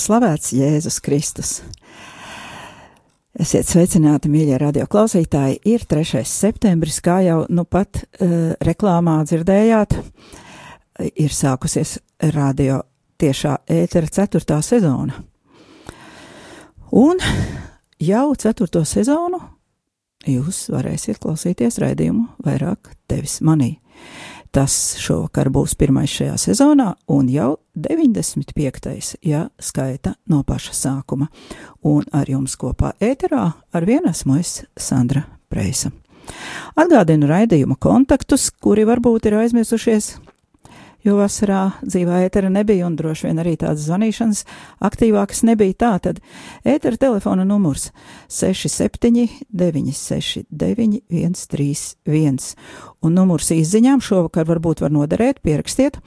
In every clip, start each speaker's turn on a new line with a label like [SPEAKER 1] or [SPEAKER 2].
[SPEAKER 1] slavēts Jēzus Kristus. Esiet sveicināti, mīļie radio klausītāji. Ir 3. septembris, kā jau nu pat uh, reklāmā dzirdējāt, ir sākusies radio tiešā ētera ceturtā sezona. Un jau ceturto sezonu jūs varēsiet klausīties raidījumu vairāk tevis manī. Tas šovakar būs pirmais šajā sezonā un jau 95. ja skaita no paša sākuma. Un ar jums kopā ēterā ar vienu esmu es Sandra Preisa. Atgādinu raidījuma kontaktus, kuri varbūt ir aizmirsušies jo vasarā dzīvā ētera nebija un droši vien arī tādas zvanīšanas aktīvākas nebija. Tā tad ētera telefona numurs 67 969 131 un numurs izziņām šovakar varbūt var noderēt, pierakstiet.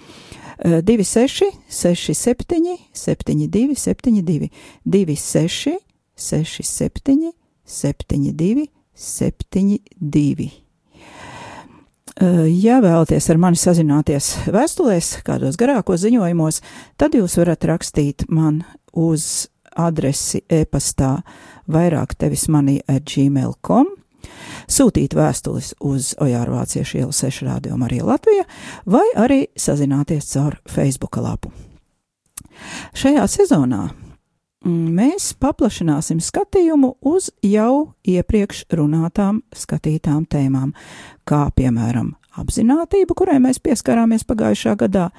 [SPEAKER 1] 26, 67, 72, 72, 26, 67, 72, 72. Eh, ja vēlaties ar mani sazināties vēstulēs, kādos garākos ziņojumos, tad jūs varat rakstīt man uz adresi e-pastā vairāk tevis manī at gmail.com, sūtīt vēstules uz Ojāru Vāciešu ielu 6 rādio Marija Latvija vai arī sazināties caur Facebook lapu. Šajā sezonā Mm, mēs paplašināsim skatījumu uz jau iepriekš runātām skatītām tēmām, kā piemēram apzinātību, kurai mēs pieskarāmies pagājušā gadā.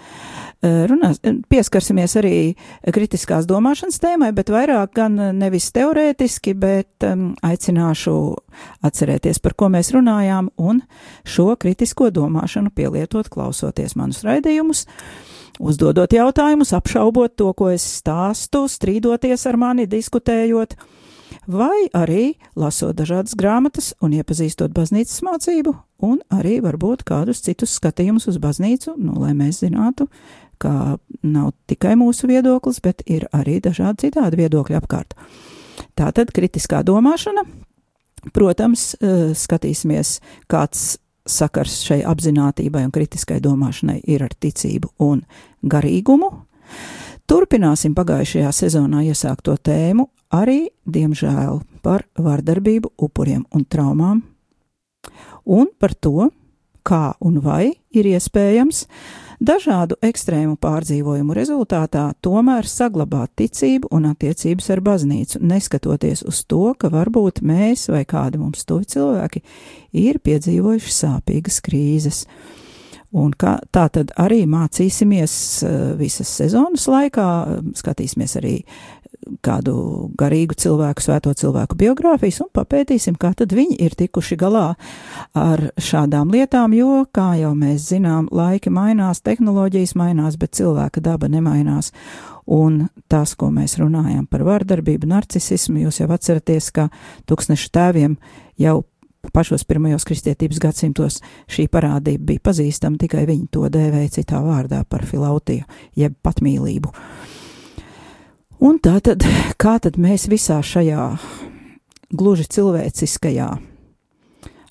[SPEAKER 1] Eh, runās, eh, pieskarsimies arī kritiskās domāšanas tēmai, bet vairāk gan nevis teorētiski, bet um, aicināšu atcerēties, par ko mēs runājām, un šo kritisko domāšanu pielietot klausoties manus raidījumus. Uh, uzdodot jautājumus, apšaubot to, ko es stāstu, strīdoties ar mani, diskutējot, vai arī lasot dažādas grāmatas un iepazīstot baznīcas mācību, un arī varbūt kādus citus skatījumus uz baznīcu, nu, lai mēs zinātu, ka nav tikai mūsu viedoklis, bet ir arī dažādi citādi viedokļi apkārt. Tātad kritiskā domāšana, protams, eh, skatīsimies, kāds sakars šai apziņotībai un kritiskai domāšanai ir ar ticību un garīgumu. Turpināsim pagājušajā sezonā iesākto tēmu arī, diemžēl, par vardarbību, upuriem un traumām, un par to, kā un vai ir iespējams Dažādu ekstrēmu pārdzīvojumu rezultātā tomēr saglabāt ticību un attiecības ar baznīcu, neskatoties uz to, ka varbūt mēs vai kādi mums tuvi cilvēki ir piedzīvojuši sāpīgas krīzes. Un kā, tā tad arī mācīsimies eh, visas sezonas laikā, skatīsimies arī kādu garīgu cilvēku, svēto cilvēku biogrāfijas un papētīsim, kā tad viņi ir tikuši galā ar šādām lietām, jo, kā jau mēs zinām, laiki mainās, tehnoloģijas mainās, bet cilvēka daba nemainās. Un tas, ko mēs runājam par vardarbību, narcisismu, jūs jau atceraties, ka tūkstnešu tēviem jau pašos pirmajos kristietības gadsimtos šī parādība bija pazīstama, tikai viņi to dēvēja citā vārdā par filautiju, jeb patmīlību. Un tā tad, kā tad mēs visā šajā gluži cilvēciskajā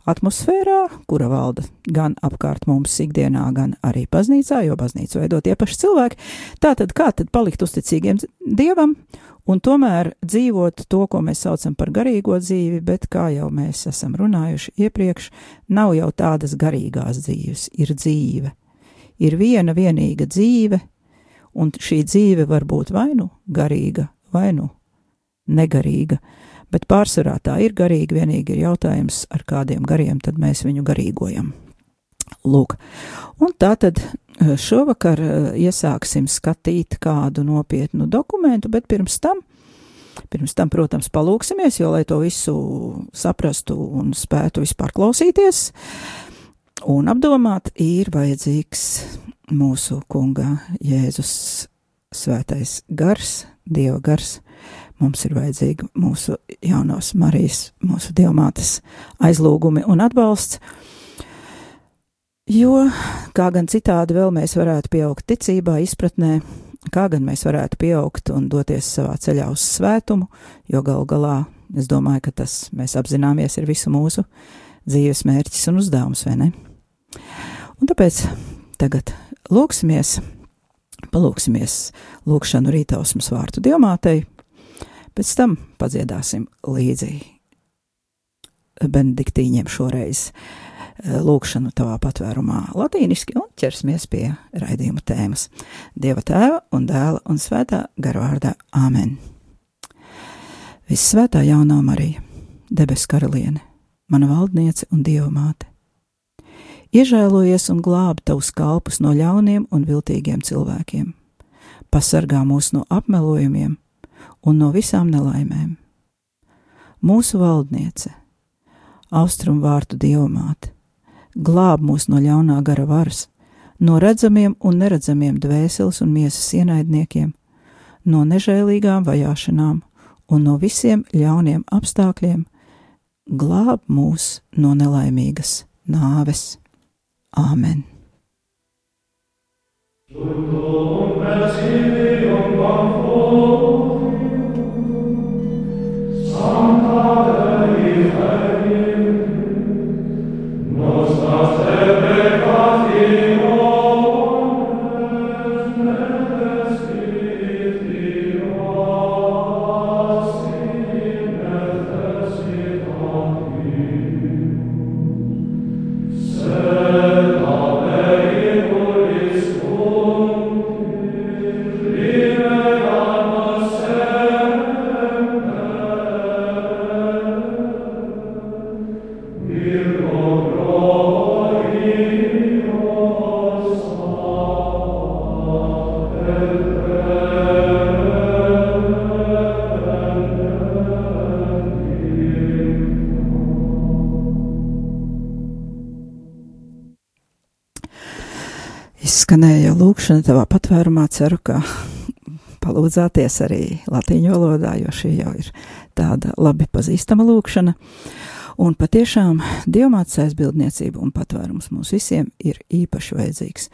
[SPEAKER 1] atmosfērā, kura valda gan apkārt mums ikdienā, gan arī baznīcā, jo baznīcu veido tie paši cilvēki, tā tad kā tad palikt uzticīgiem Dievam un tomēr dzīvot to, ko mēs saucam par garīgo dzīvi, bet kā jau mēs esam runājuši iepriekš, nav jau tādas garīgās dzīves, ir dzīve. Ir viena vienīga dzīve, un šī dzīve var būt vai nu garīga, vai nu negarīga, Bet pārsvarā tā ir garīga, vienīgi ir jautājums, ar kādiem gariem tad mēs viņu garīgojam. Lūk, un tā tad eh, šovakar eh, iesāksim skatīt kādu nopietnu dokumentu, bet pirms tam, pirms tam, protams, palūksimies, jo, lai to visu saprastu un spētu vispār klausīties un apdomāt, ir vajadzīgs mūsu kunga Jēzus svētais gars, Dieva gars. Mums ir vajadzīga mūsu jaunās Marijas, mūsu dievmātes aizlūgumi un atbalsts. Jo, kā gan citādi vēl mēs varētu pieaugt ticībā, izpratnē, kā gan mēs varētu pieaugt un doties savā ceļā uz svētumu, jo gal galā es domāju, ka tas mēs apzināmies ir visu mūsu dzīves mērķis un uzdevums, vai ne? Un tāpēc tagad lūksimies, palūksimies lūkšanu rītausmas vārtu diamātei, pēc tam padziedāsim līdzi benediktīņiem šoreiz Eh, lūkšanu tavā patvērumā latīniski un ķersimies pie raidījuma tēmas. Dieva tēva un dēla un svētā garvārdā Āmen. Vissvētā jaunā Marija, debes karaliene, mana valdniece un dieva māte. Iežēlojies un glābi tavus kalpus no ļauniem un viltīgiem cilvēkiem. Pasargā mūs no apmelojumiem un no visām nelaimēm. Mūsu valdniece, austrumvārtu dievmāte, glāb mūs no ļaunā gara varas, no redzamiem un neredzamiem dvēseles un miesas ienaidniekiem, no nežēlīgām vajāšanām un no visiem ļauniem apstākļiem, glāb mūs no nelaimīgas nāves. Āmen! Lūkšana tavā patvērumā, ceru, ka palūdzāties arī latīņu valodā, jo šī jau ir tāda labi pazīstama lūkšana. Un patiešām dievmātes aizbildniecība un patvērums mums visiem ir īpaši vajadzīgs,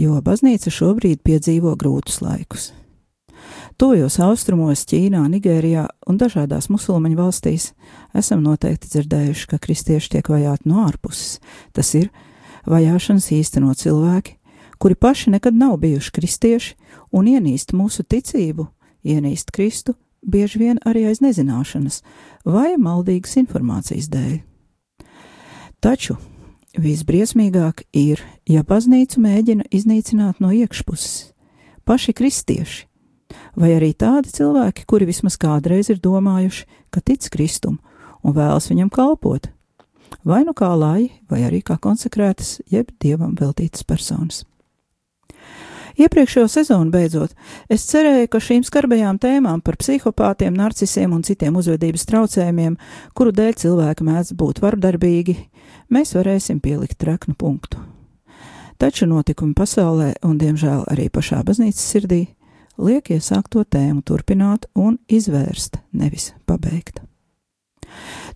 [SPEAKER 1] jo baznīca šobrīd piedzīvo grūtus laikus. Tojos austrumos, Ķīnā, Nigērijā un dažādās musulmaņu valstīs esam noteikti dzirdējuši, ka kristieši tiek vajāti no ārpuses. Tas ir vajāšanas īstenot cilvēki, kuri paši nekad nav bijuši kristieši un ienīst mūsu ticību, ienīst Kristu, bieži vien arī aiz nezināšanas vai maldīgas informācijas dēļ. Taču visbriesmīgāk ir, ja baznīcu mēģina iznīcināt no iekšpuses paši kristieši, vai arī tādi cilvēki, kuri vismaz kādreiz ir domājuši, ka tic Kristum un vēlas viņam kalpot, vai nu kā lai, vai arī kā konsekrētas, jeb dievam veltītas personas. Iepriekšējo sezonu beidzot, es cerēju, ka šīm skarbajām tēmām par psihopātiem, narcisiem un citiem uzvedības traucējumiem, kuru dēļ cilvēki mēdz būt vardarbīgi, mēs varēsim pielikt treknu punktu. Taču notikumi pasaulē un, diemžēl, arī pašā baznīcas sirdī liek iesākt to tēmu turpināt un izvērst, nevis pabeigt.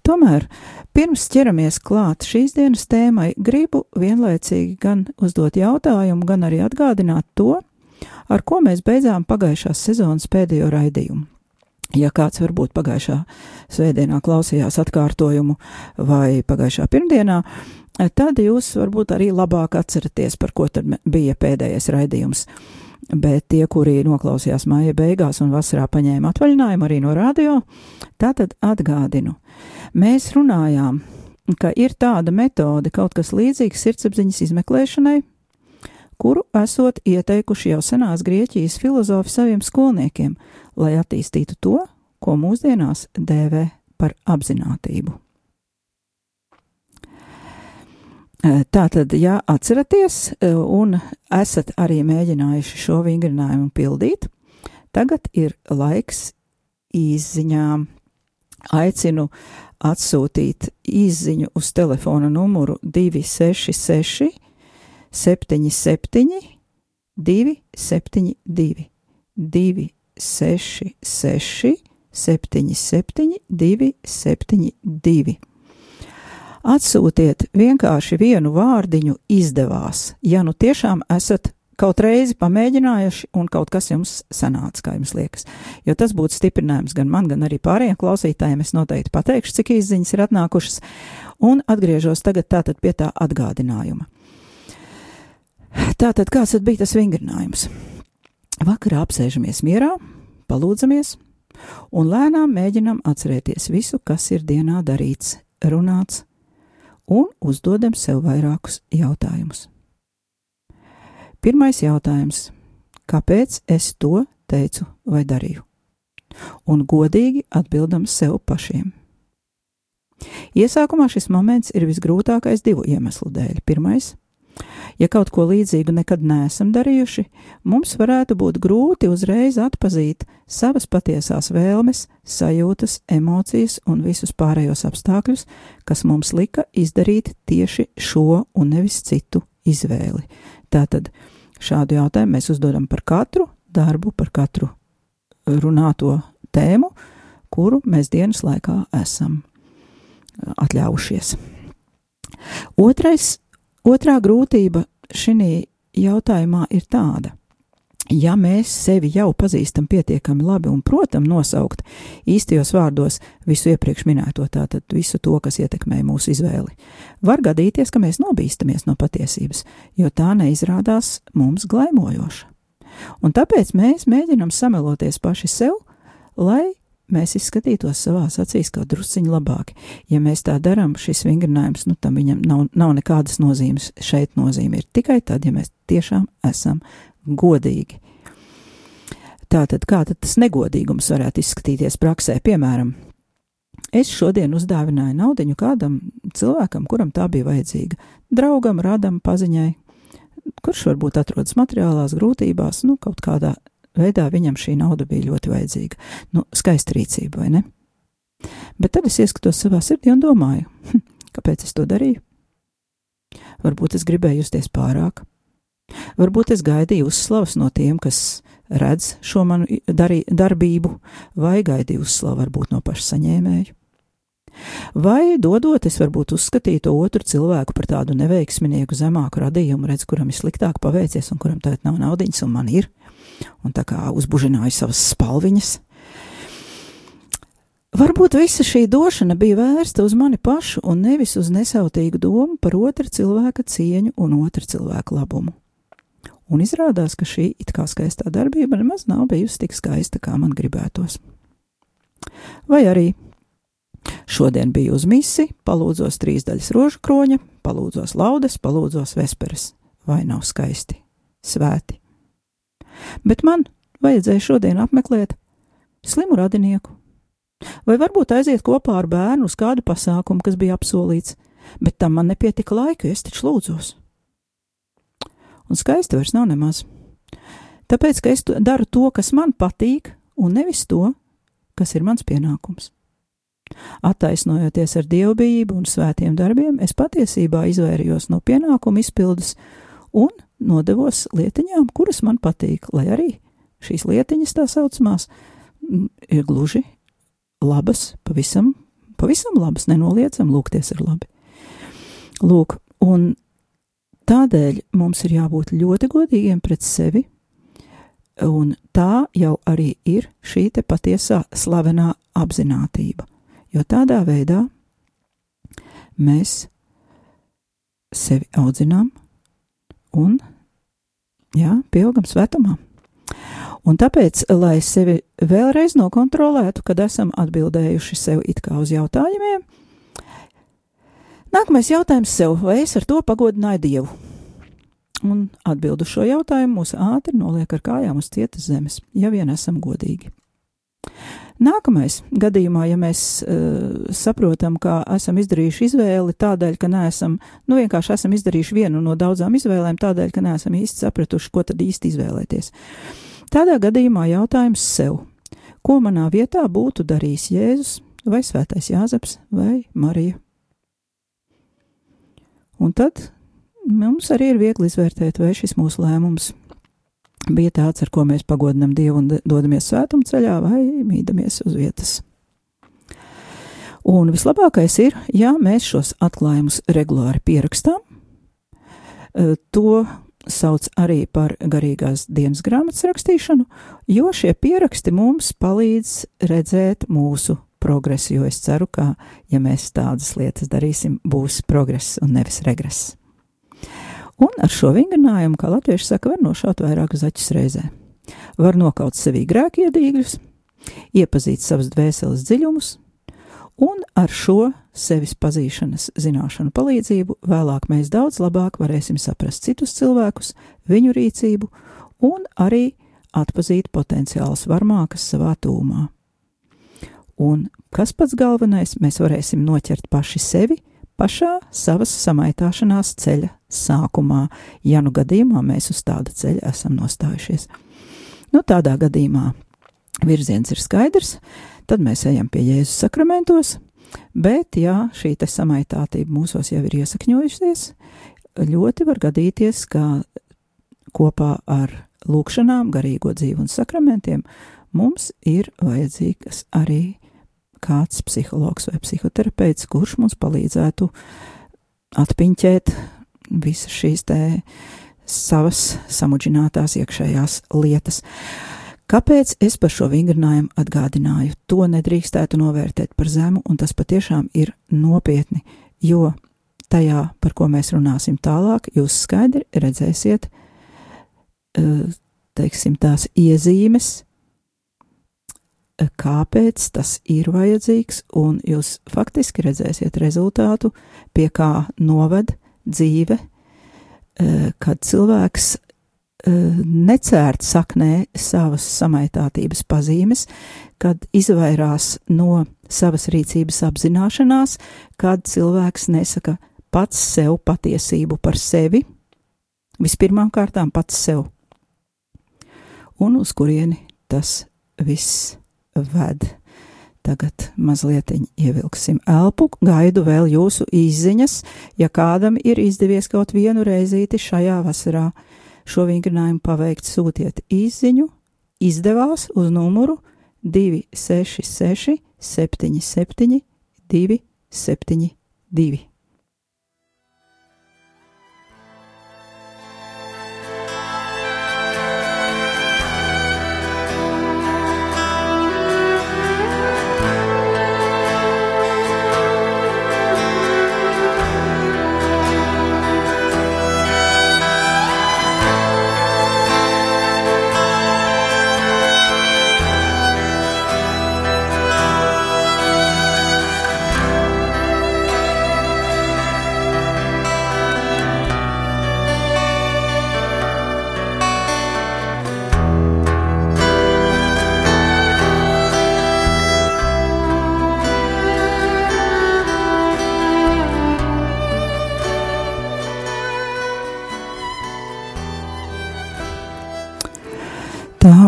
[SPEAKER 1] Tomēr Pirms ķeramies klāt šīs dienas tēmai, gribu vienlaicīgi gan uzdot jautājumu, gan arī atgādināt to, ar ko mēs beidzām pagājušās sezonas pēdējo raidījumu. Ja kāds varbūt pagājušā svētdienā klausījās atkārtojumu vai pagājušā pirmdienā, tad jūs varbūt arī labāk atceraties, par ko tad bija pēdējais raidījums. Bet tie, kuri noklausījās māja beigās un vasarā paņēma atvaļinājumu arī no radio, tātad atgādinu, Mēs runājām, ka ir tāda metode, kaut kas līdzīgs sirdsapziņas izmeklēšanai, kuru esot ieteikuši jau senās Grieķijas filozofi saviem skolniekiem, lai attīstītu to, ko mūsdienās dēvē par apziņotību. Tātad, ja atceraties un esat arī mēģinājuši šo vingrinājumu pildīt, tagad ir laiks izziņām. Aicinu atsūtīt izziņu uz telefona numuru 266 77 272 266 77 272. Atsūtiet vienkārši vienu vārdiņu izdevās, ja nu tiešām esat kaut reizi pamēģinājuši un kaut kas jums sanāca, kā jums liekas. Jo tas būtu stiprinājums gan man, gan arī pārējiem klausītājiem. Es noteikti pateikšu, cik izziņas ir atnākušas, un atgriežos tagad tātad pie tā atgādinājuma. Tātad kāds tad bija tas vingrinājums? Vakarā apsēžamies mierā, palūdzamies, un lēnām mēģinam atcerēties visu, kas ir dienā darīts, runāts, un uzdodam sev vairākus jautājumus. Pirmais jautājums - kāpēc es to teicu vai darīju? Un godīgi atbildam sev pašiem. Iesākumā šis moments ir visgrūtākais divu iemeslu dēļ. Pirmais Ja kaut ko līdzīgu nekad neesam darījuši, mums varētu būt grūti uzreiz atpazīt savas patiesās vēlmes, sajūtas, emocijas un visus pārējos apstākļus, kas mums lika izdarīt tieši šo un nevis citu izvēli. Tātad šādu jautājumu mēs uzdodam par katru darbu, par katru runāto tēmu, kuru mēs dienas laikā esam atļaujušies. Otrais Otrā grūtība šī jautājumā ir tāda. Ja mēs sevi jau pazīstam pietiekami labi un protam nosaukt īstajos vārdos visu iepriekš minēto, tātad visu to, kas ietekmē mūsu izvēli, var gadīties, ka mēs nobīstamies no patiesības, jo tā neizrādās mums glaimojoša. Un tāpēc mēs mēģinam sameloties paši sev, lai mēs izskatītos savās acīs kā drusciņi labāki. Ja mēs tā darām, šis vingrinājums, nu, tam viņam nav, nav nekādas nozīmes. Šeit nozīme ir tikai tad, ja mēs tiešām esam godīgi. Tātad, kā tad tas negodīgums varētu izskatīties praksē? Piemēram, es šodien uzdāvināju naudu kādam cilvēkam, kuram tā bija vajadzīga. Draugam, radam, paziņai, kurš varbūt atrodas materiālās grūtībās, nu, kaut kādā veidā viņam šī nauda bija ļoti vajadzīga. Nu, skaista rīcība, vai ne? Bet tad es ieskatos savā sirdī un domāju, hm, kāpēc es to darīju? Varbūt es gribēju justies pārāk. Varbūt es gaidīju uzslavas no tiem, kas redz šo manu darī, darbību, vai gaidīju uzslavu varbūt no paša saņēmēju. Vai dodot, es varbūt uzskatīju to otru cilvēku par tādu neveiksminieku, zemāku radījumu, redz, kuram ir sliktāk paveicies un kuram tagad nav naudiņas, un man ir un tā kā uzbužināju savas spalviņas. Varbūt visa šī došana bija vērsta uz mani pašu un nevis uz nesautīgu domu par otra cilvēka cieņu un otra cilvēka labumu. Un izrādās, ka šī it kā skaistā darbība nemaz nav bijusi tik skaista, kā man gribētos. Vai arī šodien biju uz misi, palūdzos trīs daļas rožu kroņa, palūdzos laudes, palūdzos vesperes. Vai nav skaisti, svēti? Bet man vajadzēja šodien apmeklēt slimu radinieku. Vai varbūt aiziet kopā ar bērnu uz kādu pasākumu, kas bija apsolīts, bet tam man nepietika laika, es taču lūdzos. Un skaisti vairs nav nemaz. Tāpēc, ka es daru to, kas man patīk, un nevis to, kas ir mans pienākums. Attaisnojoties ar dievbijību un svētiem darbiem, es patiesībā izvairījos no pienākumu izpildes un nodevos lietiņām, kuras man patīk, lai arī šīs lietiņas tā saucamās ir gluži labas, pavisam, pavisam labas, nenoliedzam, lūgties ir labi. Lūk, un tādēļ mums ir jābūt ļoti godīgiem pret sevi, un tā jau arī ir šī te patiesā slavenā apzinātība, jo tādā veidā mēs sevi audzinām, un jā, pieaugam svētumā. Un tāpēc, lai sevi vēlreiz nokontrolētu, kad esam atbildējuši sev it kā uz jautājumiem, nākamais jautājums sev, vai es ar to pagodināju Dievu? Un atbildu šo jautājumu mūs ātri noliek ar kājām uz cietas zemes, ja vien esam godīgi. Nākamais gadījumā, ja mēs uh, saprotam, ka esam izdarījuši izvēli tādēļ, ka neesam, nu vienkārši esam izdarījuši vienu no daudzām izvēlēm tādēļ, ka neesam īsti sapratuši, ko tad īsti izvēlēties. Tādā gadījumā jautājums sev, ko manā vietā būtu darījis Jēzus vai Svētais Jāzeps vai Marija? Un tad mums arī ir viegli izvērtēt, vai šis mūsu lēmums bija tāds, ar ko mēs pagodinam Dievu un dodamies svētuma ceļā vai mīdamies uz vietas. Un vislabākais ir, ja mēs šos atklājumus regulāri pierakstām. E, to sauc arī par garīgās dienas grāmatas rakstīšanu, jo šie pieraksti mums palīdz redzēt mūsu progresu, jo es ceru, ka, ja mēs tādas lietas darīsim, būs progress un nevis regress. Un ar šo vingrinājumu, kā latvieši saka, var nošaut vairākus zaķus reizē. Var nokaut sevī grēkiedīgļus, iepazīt savas dvēseles dziļumus, un ar šo sevis pazīšanas zināšanu palīdzību vēlāk mēs daudz labāk varēsim saprast citus cilvēkus, viņu rīcību un arī atpazīt potenciālas varmākas savā tūmā. Un kas pats galvenais, mēs varēsim noķert paši sevi, pašā savas samaitāšanās ceļa sākumā, ja nu gadījumā mēs uz tāda ceļa esam nostājušies. Nu, tādā gadījumā virziens ir skaidrs, tad mēs ejam pie Jēzus sakramentos, bet, ja šī samaitātība mūsos jau ir iesakņojusies, ļoti var gadīties, ka kopā ar lūkšanām, garīgo dzīvi un sakramentiem mums ir vajadzīgas arī kāds psihologs vai psihoterapeits, kurš mums palīdzētu atpiņķēt visas šīs te savas samudžinātās iekšējās lietas. Kāpēc es par šo vingrinājumu atgādināju? To nedrīkstētu novērtēt par zemu, un tas patiešām ir nopietni, jo tajā, par ko mēs runāsim tālāk, jūs skaidri redzēsiet, eh, teiksim, tās iezīmes, kāpēc tas ir vajadzīgs, un jūs faktiski redzēsiet rezultātu, pie kā noved dzīve, eh, kad cilvēks eh, necērt saknē savas samaitātības pazīmes, kad izvairās no savas rīcības apzināšanās, kad cilvēks nesaka pats sev patiesību par sevi, vispirmām kārtām pats sev, un uz kurieni tas viss ved. Tagad mazliet ievilksim elpu, gaidu vēl jūsu izziņas, ja kādam ir izdevies kaut vienu reizīti šajā vasarā šo vingrinājumu paveikt, sūtiet izziņu, izdevās uz numuru 266 77 272.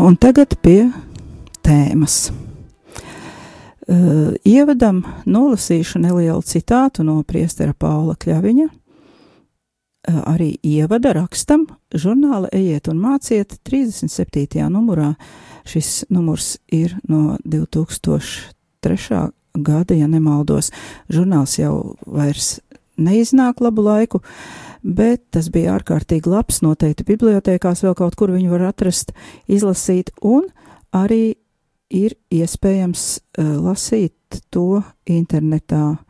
[SPEAKER 1] Un tagad pie tēmas. Uh, ievadam nolasīšu nelielu citātu no priestera Paula Kļaviņa. Uh, arī ievada rakstam žurnāla Ejiet un māciet 37. numurā. Šis numurs ir no 2003. gada, ja nemaldos. Žurnāls jau vairs neiznāk labu laiku. Uh, bet tas bija ārkārtīgi labs. Noteikti bibliotekās vēl kaut kur viņu var atrast, izlasīt, un arī ir iespējams uh, lasīt to internetā uh,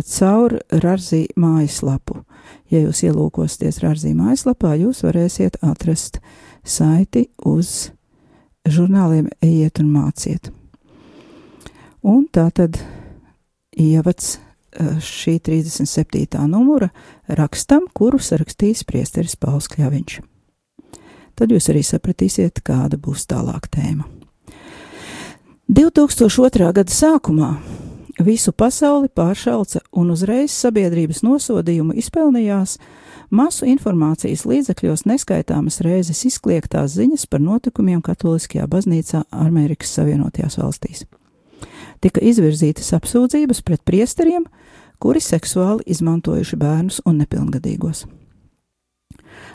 [SPEAKER 1] caur Rarzī mājaslapu. Ja jūs ielūkosieties Rarzī mājaslapā, jūs varēsiet atrast saiti uz žurnāliem Ejiet un māciet. Un tā tad ievads šī 37. numura rakstam, kuru sarakstīs priesteris Pauls Kļaviņš. Tad jūs arī sapratīsiet, kāda būs tālāk tēma. 2002. gada sākumā visu pasauli pāršalca un uzreiz sabiedrības nosodījumu izpelnījās masu informācijas līdzekļos neskaitāmas reizes izkliegtās ziņas par notikumiem Katoliskajā baznīcā Amerikas Savienotajās valstīs. Tika izvirzītas apsūdzības pret priesteriem, kuri seksuāli izmantojuši bērnus un nepilngadīgos.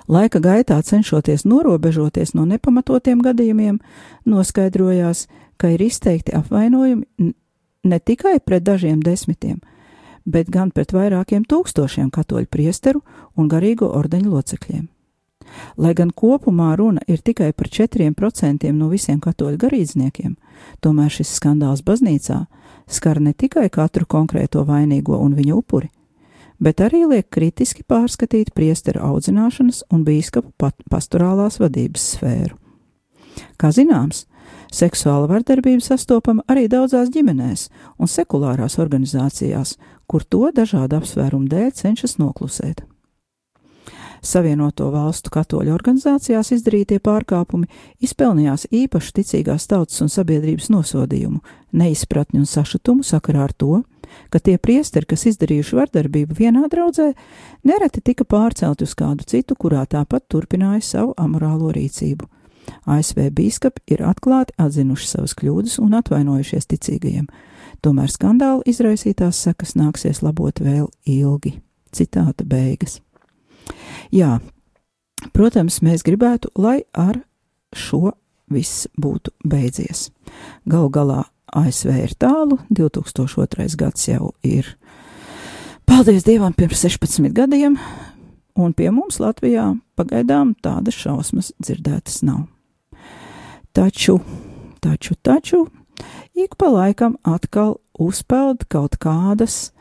[SPEAKER 1] Laika gaitā cenšoties norobežoties no nepamatotiem gadījumiem, noskaidrojās, ka ir izteikti apvainojumi ne tikai pret dažiem desmitiem, bet gan pret vairākiem tūkstošiem katoļu priesteru un garīgo ordeņu locekļiem. Lai gan kopumā runa ir tikai par 4% no visiem katoļu garīdzniekiem, tomēr šis skandāls baznīcā skar ne tikai katru konkrēto vainīgo un viņa upuri, bet arī liek kritiski pārskatīt priesteru audzināšanas un bīskapu pastorālās vadības sfēru. Kā zināms, seksuāla vardarbība sastopama arī daudzās ģimenēs un sekulārās organizācijās, kur to dažādu apsvērumu dēļ cenšas noklusēt. Savienoto valstu katoļu organizācijās izdarītie pārkāpumi izpelnījās īpašu ticīgās tautas un sabiedrības nosodījumu, neizpratni un sašutumu sakarā ar to, ka tie priesteri, kas izdarījuši vardarbību vienā draudzē, nereti tika pārcelti uz kādu citu, kurā tāpat turpināja savu amorālo rīcību. ASV bīskapi ir atklāti atzinuši savas kļūdas un atvainojušies ticīgajiem, tomēr skandāla izraisītās sekas nāksies labot vēl ilgi. Citāta beigas. Jā, protams, mēs gribētu, lai ar šo viss būtu beidzies. Galu galā ASV ir tālu, 2002. gads jau ir, paldies Dievam, pirms 16 gadiem, un pie mums Latvijā pagaidām tādas šausmas dzirdētas nav. Taču, taču, taču, ik pa laikam atkal uzpeld kaut kādas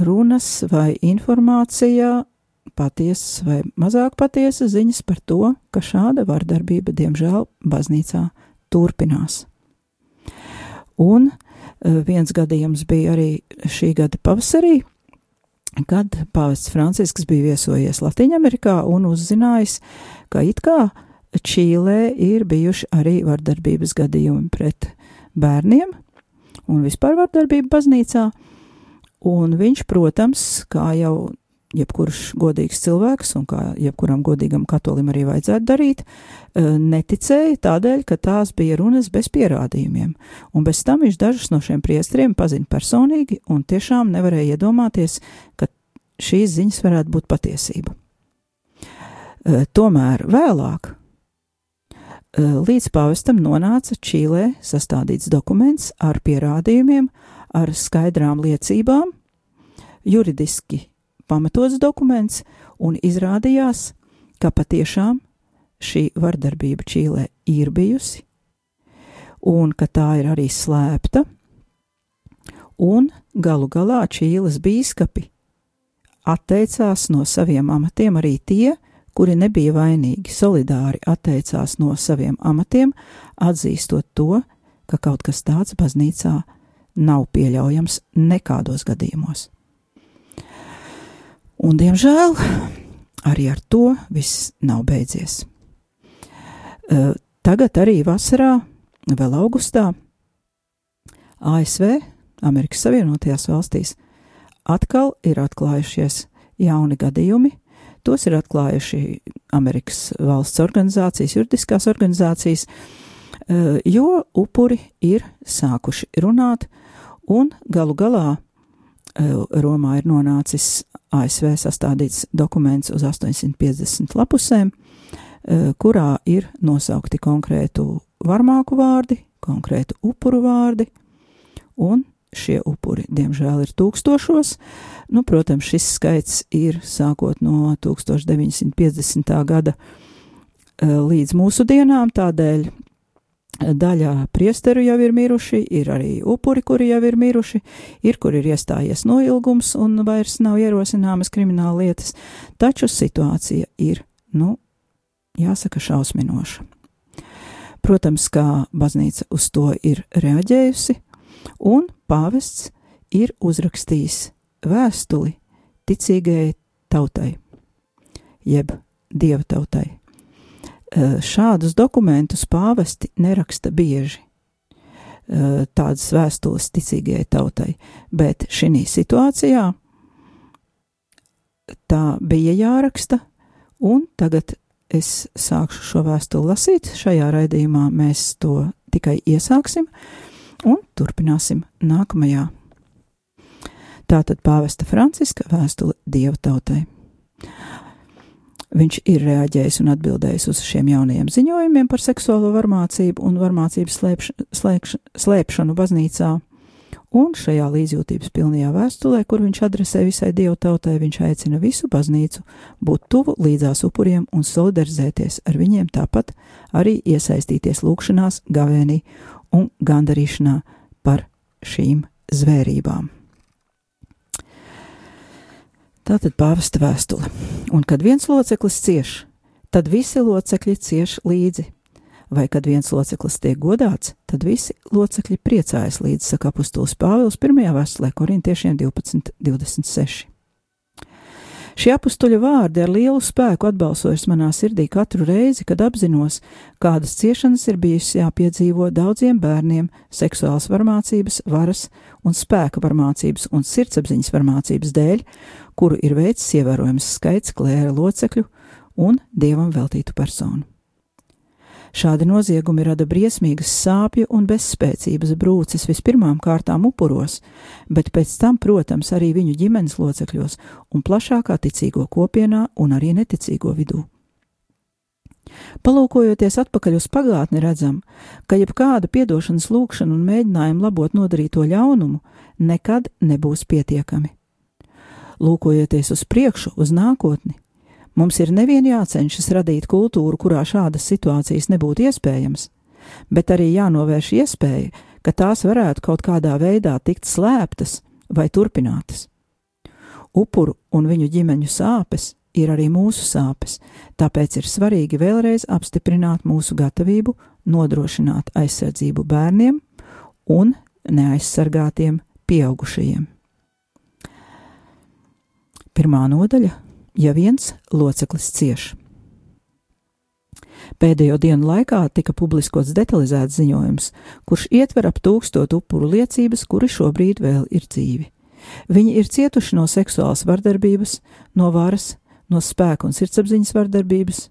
[SPEAKER 1] runas vai informācijā patiesas vai mazāk patiesas ziņas par to, ka šāda vardarbība, diemžēl, baznīcā turpinās. Un e, viens gadījums bija arī šī gada pavasarī, kad pāvests Francisks bija viesojies Latvijā un uzzinājis, ka it kā Čīlē ir bijuši arī vardarbības gadījumi pret bērniem un vispār vardarbība baznīcā. Un viņš, protams, kā jau jebkurš godīgs cilvēks, un kā jebkuram godīgam katolim arī vajadzētu darīt, eh, neticēja tādēļ, ka tās bija runas bez pierādījumiem, un bez tam viņš dažus no šiem priestriem pazina personīgi, un tiešām nevarēja iedomāties, ka šīs ziņas varētu būt patiesība. Eh, tomēr vēlāk, eh, līdz pavestam nonāca Čīlē sastādīts dokuments ar pierādījumiem, ar skaidrām liecībām, juridiski pamatots dokuments, un izrādījās, ka patiešām šī vardarbība Čīlē ir bijusi, un ka tā ir arī slēpta, un galu galā Čīles bīskapi atteicās no saviem amatiem arī tie, kuri nebija vainīgi, solidāri atteicās no saviem amatiem, atzīstot to, ka kaut kas tāds baznīcā nav pieļaujams nekādos gadījumos. Un, diemžēl, arī ar to viss nav beidzies. Tagad arī vasarā, vēl augustā, ASV, Amerikas Savienotajās valstīs, atkal ir atklājušies jauni gadījumi. Tos ir atklājuši Amerikas valsts organizācijas, juridiskās organizācijas, jo upuri ir sākuši runāt, un galu galā Romā ir nonācis ASV sastādīts dokuments uz 850 lapusēm, eh, kurā ir nosaukti konkrētu varmāku vārdi, konkrētu upuru vārdi, un šie upuri, diemžēl, ir tūkstošos. Nu, protams, šis skaits ir sākot no 1950. gada eh, līdz mūsu dienām, tādēļ Daļā priesteru jau ir miruši, ir arī upuri, kuri jau ir miruši, ir, kur ir iestājies noilgums un vairs nav ierosināmas krimināla lietas, taču situācija ir, nu, jāsaka, šausminoša. Protams, kā baznīca uz to ir reaģējusi, un pāvests ir uzrakstījis vēstuli ticīgai tautai, jeb dieva tautai. Eh, šādus dokumentus pāvesti neraksta bieži. tādas vēstules ticīgajai tautai, bet šī situācijā tā bija jāraksta, un tagad es sākšu šo vēstuli lasīt. Šajā raidījumā mēs to tikai iesāksim un turpināsim nākamajā. Tātad pāvesta Franciska vēstule Dieva tautai. Viņš ir reaģējis un atbildējis uz šiem jaunajiem ziņojumiem par seksuālo varmācību un varmācības slēpš, slēpš, slēpšanu baznīcā. Un šajā līdzjūtības pilnajā vēstulē, kur viņš adresē visai dievu tautai, viņš aicina visu baznīcu būt tuvu līdzās upuriem un solidarizēties ar viņiem, tāpat arī iesaistīties lūkšanās, gavēnī un gandarīšanā par šīm zvērībām. Tātad pāvesta vēstule. Un kad viens loceklis cieš, tad visi locekļi cieš līdzi. Vai kad viens loceklis tiek godāts, tad visi locekļi priecājas līdzi, saka apustulis Pāvils 1. vēstulē korintiešiem 12.26. Šie apstuļu vārdi ar lielu spēku atbalsojas manā sirdī katru reizi, kad apzinos, kādas ciešanas ir bijusi jāpiedzīvo daudziem bērniem seksuālas varmācības, varas un spēka varmācības un sirdsapziņas varmācības dēļ, kuru ir veicis ievērojams skaits klēra locekļu un dievam veltītu personu. Šādi noziegumi rada briesmīgas sāpju un bezspēcības brūces vispirmām kārtām upuros, bet pēc tam, protams, arī viņu ģimenes locekļos un plašākā ticīgo kopienā un arī neticīgo vidū. Palūkojoties atpakaļ uz pagātni, redzam, ka jebkāda piedošanas lūkšana un mēģinājuma labot nodarīto ļaunumu nekad nebūs pietiekami. Lūkojoties uz priekšu, uz nākotni, Mums ir nevien jācenšas radīt kultūru, kurā šādas situācijas nebūtu iespējams, bet arī jānovērš iespēja, ka tās varētu kaut kādā veidā tikt slēptas vai turpinātas. Upuru un viņu ģimeņu sāpes ir arī mūsu sāpes, tāpēc ir svarīgi vēlreiz apstiprināt mūsu gatavību nodrošināt aizsardzību bērniem un neaizsargātiem pieaugušajiem. Pirmā nodaļa ja viens loceklis cieš. Pēdējo dienu laikā tika publiskots detalizēts ziņojums, kurš ietver ap tūkstot upuru liecības, kuri šobrīd vēl ir dzīvi. Viņi ir cietuši no seksuālas vardarbības, no varas, no spēka un sirdsapziņas vardarbības,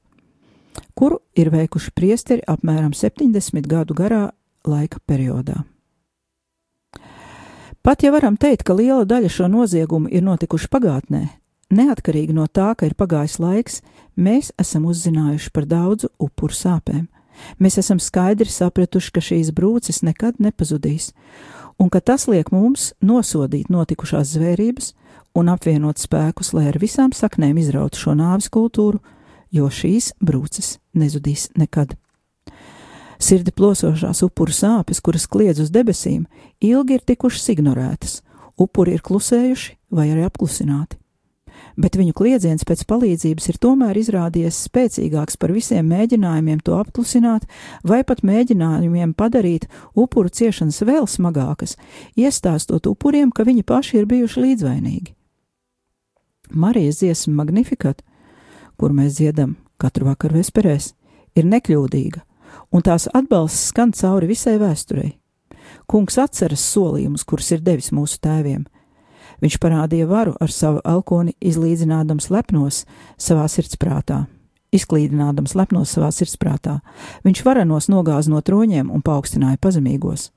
[SPEAKER 1] kuru ir veikuši priesteri apmēram 70 gadu garā laika periodā. Pat ja varam teikt, ka liela daļa šo noziegumu ir notikuši pagātnē, Neatkarīgi no tā, ka ir pagājis laiks, mēs esam uzzinājuši par daudzu upuru sāpēm. Mēs esam skaidri sapratuši, ka šīs brūces nekad nepazudīs, un ka tas liek mums nosodīt notikušās zvērības un apvienot spēkus, lai ar visām saknēm izrautu šo nāvis kultūru, jo šīs brūces nezudīs nekad. Sirdi plosošās upuru sāpes, kuras kliedz uz debesīm, ilgi ir tikušas ignorētas, upuri ir klusējuši vai arī apklusināti bet viņu kliedziens pēc palīdzības ir tomēr izrādies spēcīgāks par visiem mēģinājumiem to apklusināt, vai pat mēģinājumiem padarīt upuru ciešanas vēl smagākas, iestāstot upuriem, ka viņi paši ir bijuši līdzvainīgi. Marijas dziesma Magnificat, kur mēs dziedam katru vakaru vesperēs, ir nekļūdīga, un tās atbalsts skan cauri visai vēsturei. Kungs atceras solījumus, kurus ir devis mūsu tēviem, Viņš parādīja varu ar savu elkoni, izlīdzinādams lepnos savā sirdsprātā. Izklīdinādams lepnos savā sirdsprātā, viņš varenos nogāz no troņiem un paaugstināja pazemīgos.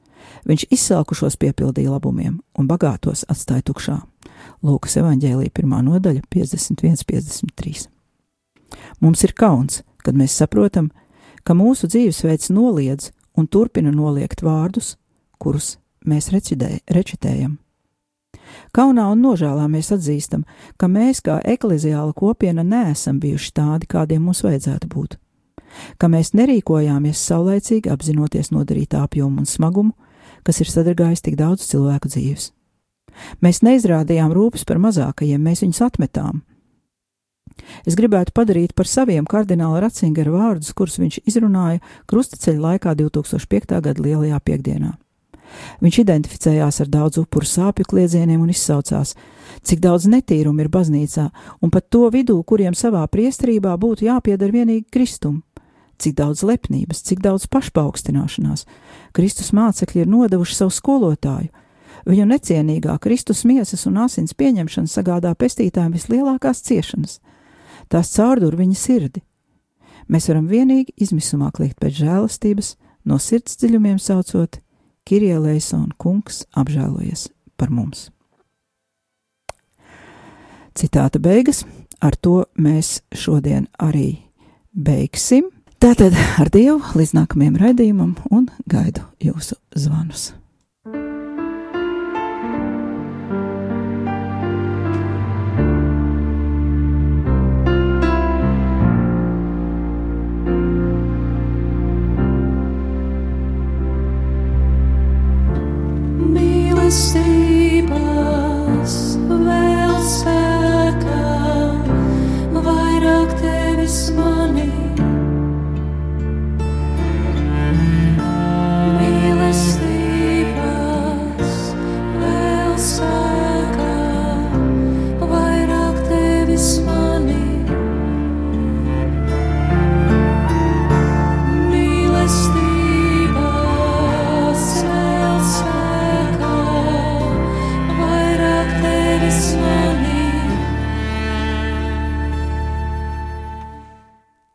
[SPEAKER 1] Viņš izsalkušos piepildīja labumiem un bagātos atstāja tukšā. Lūkas evanģēlīja pirmā nodaļa 51-53. Mums ir kauns, kad mēs saprotam, ka mūsu dzīvesveids noliedz un turpina noliegt vārdus, kurus mēs recitējam. Kaunā un nožēlā mēs atzīstam, ka mēs kā ekleziāla kopiena neesam bijuši tādi, kādiem mums vajadzētu būt. Ka mēs nerīkojāmies saulēcīgi apzinoties nodarītā apjomu un smagumu, kas ir sadragājis tik daudz cilvēku dzīves. Mēs neizrādījām rūpes par mazākajiem, mēs viņus atmetām. Es gribētu padarīt par saviem kardināla Ratzingera vārdus, kurus viņš izrunāja krustaceļa laikā 2005. gada lielajā piekdienā. Viņš identificējās ar daudz upuru sāpju kliedzieniem un izsaucās, cik daudz netīrumu ir baznīcā, un pat to vidū, kuriem savā priesterībā būtu jāpieder vienīgi Kristum. cik daudz lepnības, cik daudz pašpaukstināšanās. Kristus mācekļi ir nodevuši savu skolotāju. Viņu necienīgā Kristus miesas un asins pieņemšana sagādā pestītājiem vislielākās ciešanas. Tās caurdur viņa sirdi. Mēs varam vienīgi izmisumā kliegt pēc žēlastības, no sirds dziļumiem saucot: Kirie Leison, kungs, apžēlojies par mums! Citāta beigas, ar to mēs šodien arī beigsim. Tātad ar Dievu līdz nākamajam raidījumam un gaidu jūsu zvanus. monster